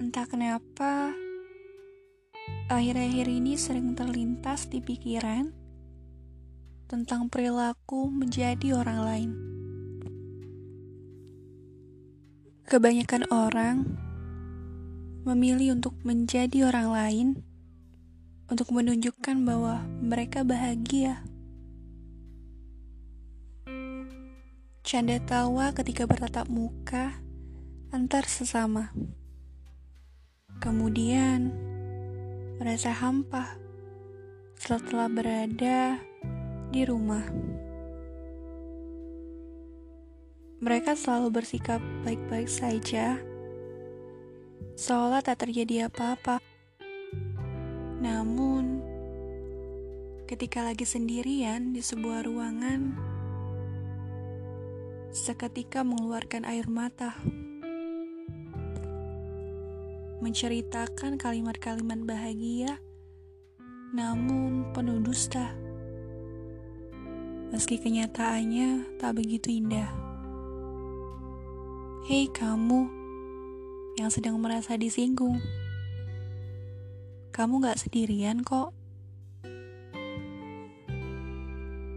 Entah kenapa, akhir-akhir ini sering terlintas di pikiran tentang perilaku menjadi orang lain. Kebanyakan orang memilih untuk menjadi orang lain untuk menunjukkan bahwa mereka bahagia. Canda tawa ketika bertatap muka antar sesama. Kemudian, merasa hampa setelah berada di rumah. Mereka selalu bersikap baik-baik saja, seolah tak terjadi apa-apa. Namun, ketika lagi sendirian di sebuah ruangan, seketika mengeluarkan air mata. Menceritakan kalimat-kalimat bahagia, namun penuh dusta. Meski kenyataannya tak begitu indah. Hei kamu yang sedang merasa disinggung. Kamu gak sendirian kok.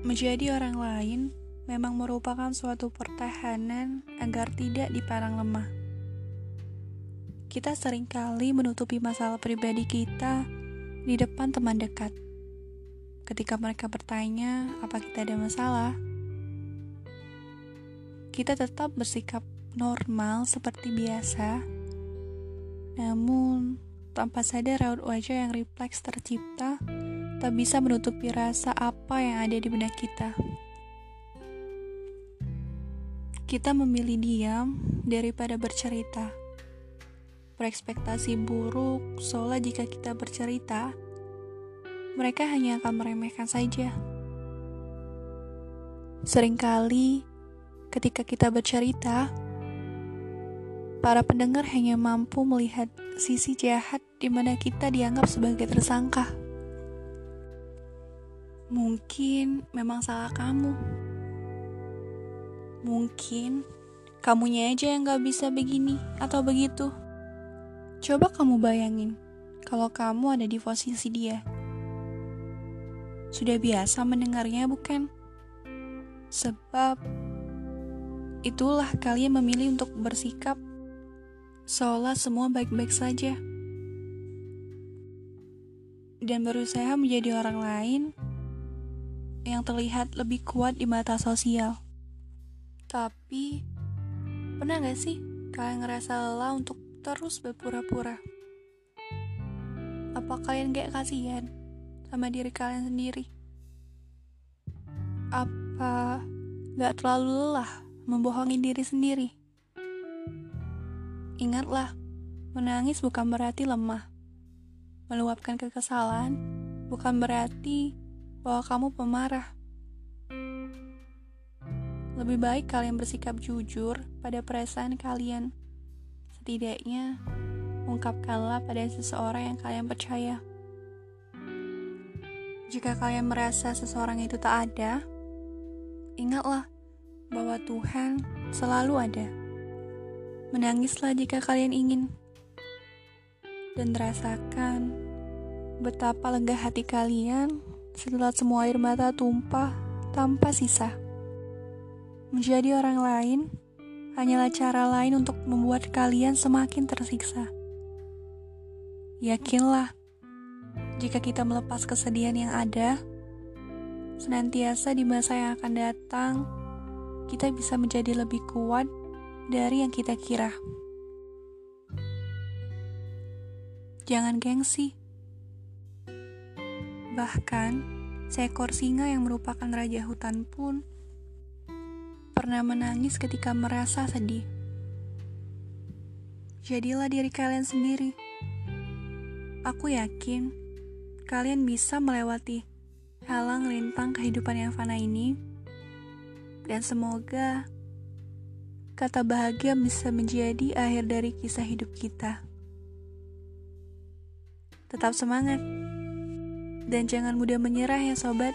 Menjadi orang lain memang merupakan suatu pertahanan agar tidak dipandang lemah. Kita sering kali menutupi masalah pribadi kita di depan teman dekat. Ketika mereka bertanya apa kita ada masalah, kita tetap bersikap normal seperti biasa. Namun, tanpa sadar raut wajah yang refleks tercipta tak bisa menutupi rasa apa yang ada di benak kita. Kita memilih diam daripada bercerita. Berekspektasi buruk seolah jika kita bercerita, mereka hanya akan meremehkan saja. Seringkali, ketika kita bercerita, para pendengar hanya mampu melihat sisi jahat di mana kita dianggap sebagai tersangka. Mungkin memang salah kamu Mungkin kamunya aja yang gak bisa begini atau begitu. Coba kamu bayangin kalau kamu ada di posisi dia. Sudah biasa mendengarnya bukan? Sebab itulah kalian memilih untuk bersikap seolah semua baik-baik saja. Dan berusaha menjadi orang lain yang terlihat lebih kuat di mata sosial. Tapi, pernah gak sih kalian ngerasa lelah untuk terus berpura-pura? Apa kalian gak kasihan sama diri kalian sendiri? Apa gak terlalu lelah membohongi diri sendiri? Ingatlah, menangis bukan berarti lemah. Meluapkan kekesalan bukan berarti bahwa kamu pemarah. Lebih baik kalian bersikap jujur pada perasaan kalian. Setidaknya, ungkapkanlah pada seseorang yang kalian percaya. Jika kalian merasa seseorang itu tak ada, ingatlah bahwa Tuhan selalu ada. Menangislah jika kalian ingin, dan rasakan betapa lega hati kalian setelah semua air mata tumpah tanpa sisa. Menjadi orang lain hanyalah cara lain untuk membuat kalian semakin tersiksa. Yakinlah, jika kita melepas kesedihan yang ada, senantiasa di masa yang akan datang, kita bisa menjadi lebih kuat dari yang kita kira. Jangan gengsi. Bahkan, seekor singa yang merupakan raja hutan pun pernah menangis ketika merasa sedih. Jadilah diri kalian sendiri. Aku yakin kalian bisa melewati halang rintang kehidupan yang fana ini, dan semoga kata bahagia bisa menjadi akhir dari kisah hidup kita. Tetap semangat, dan jangan mudah menyerah ya, sobat.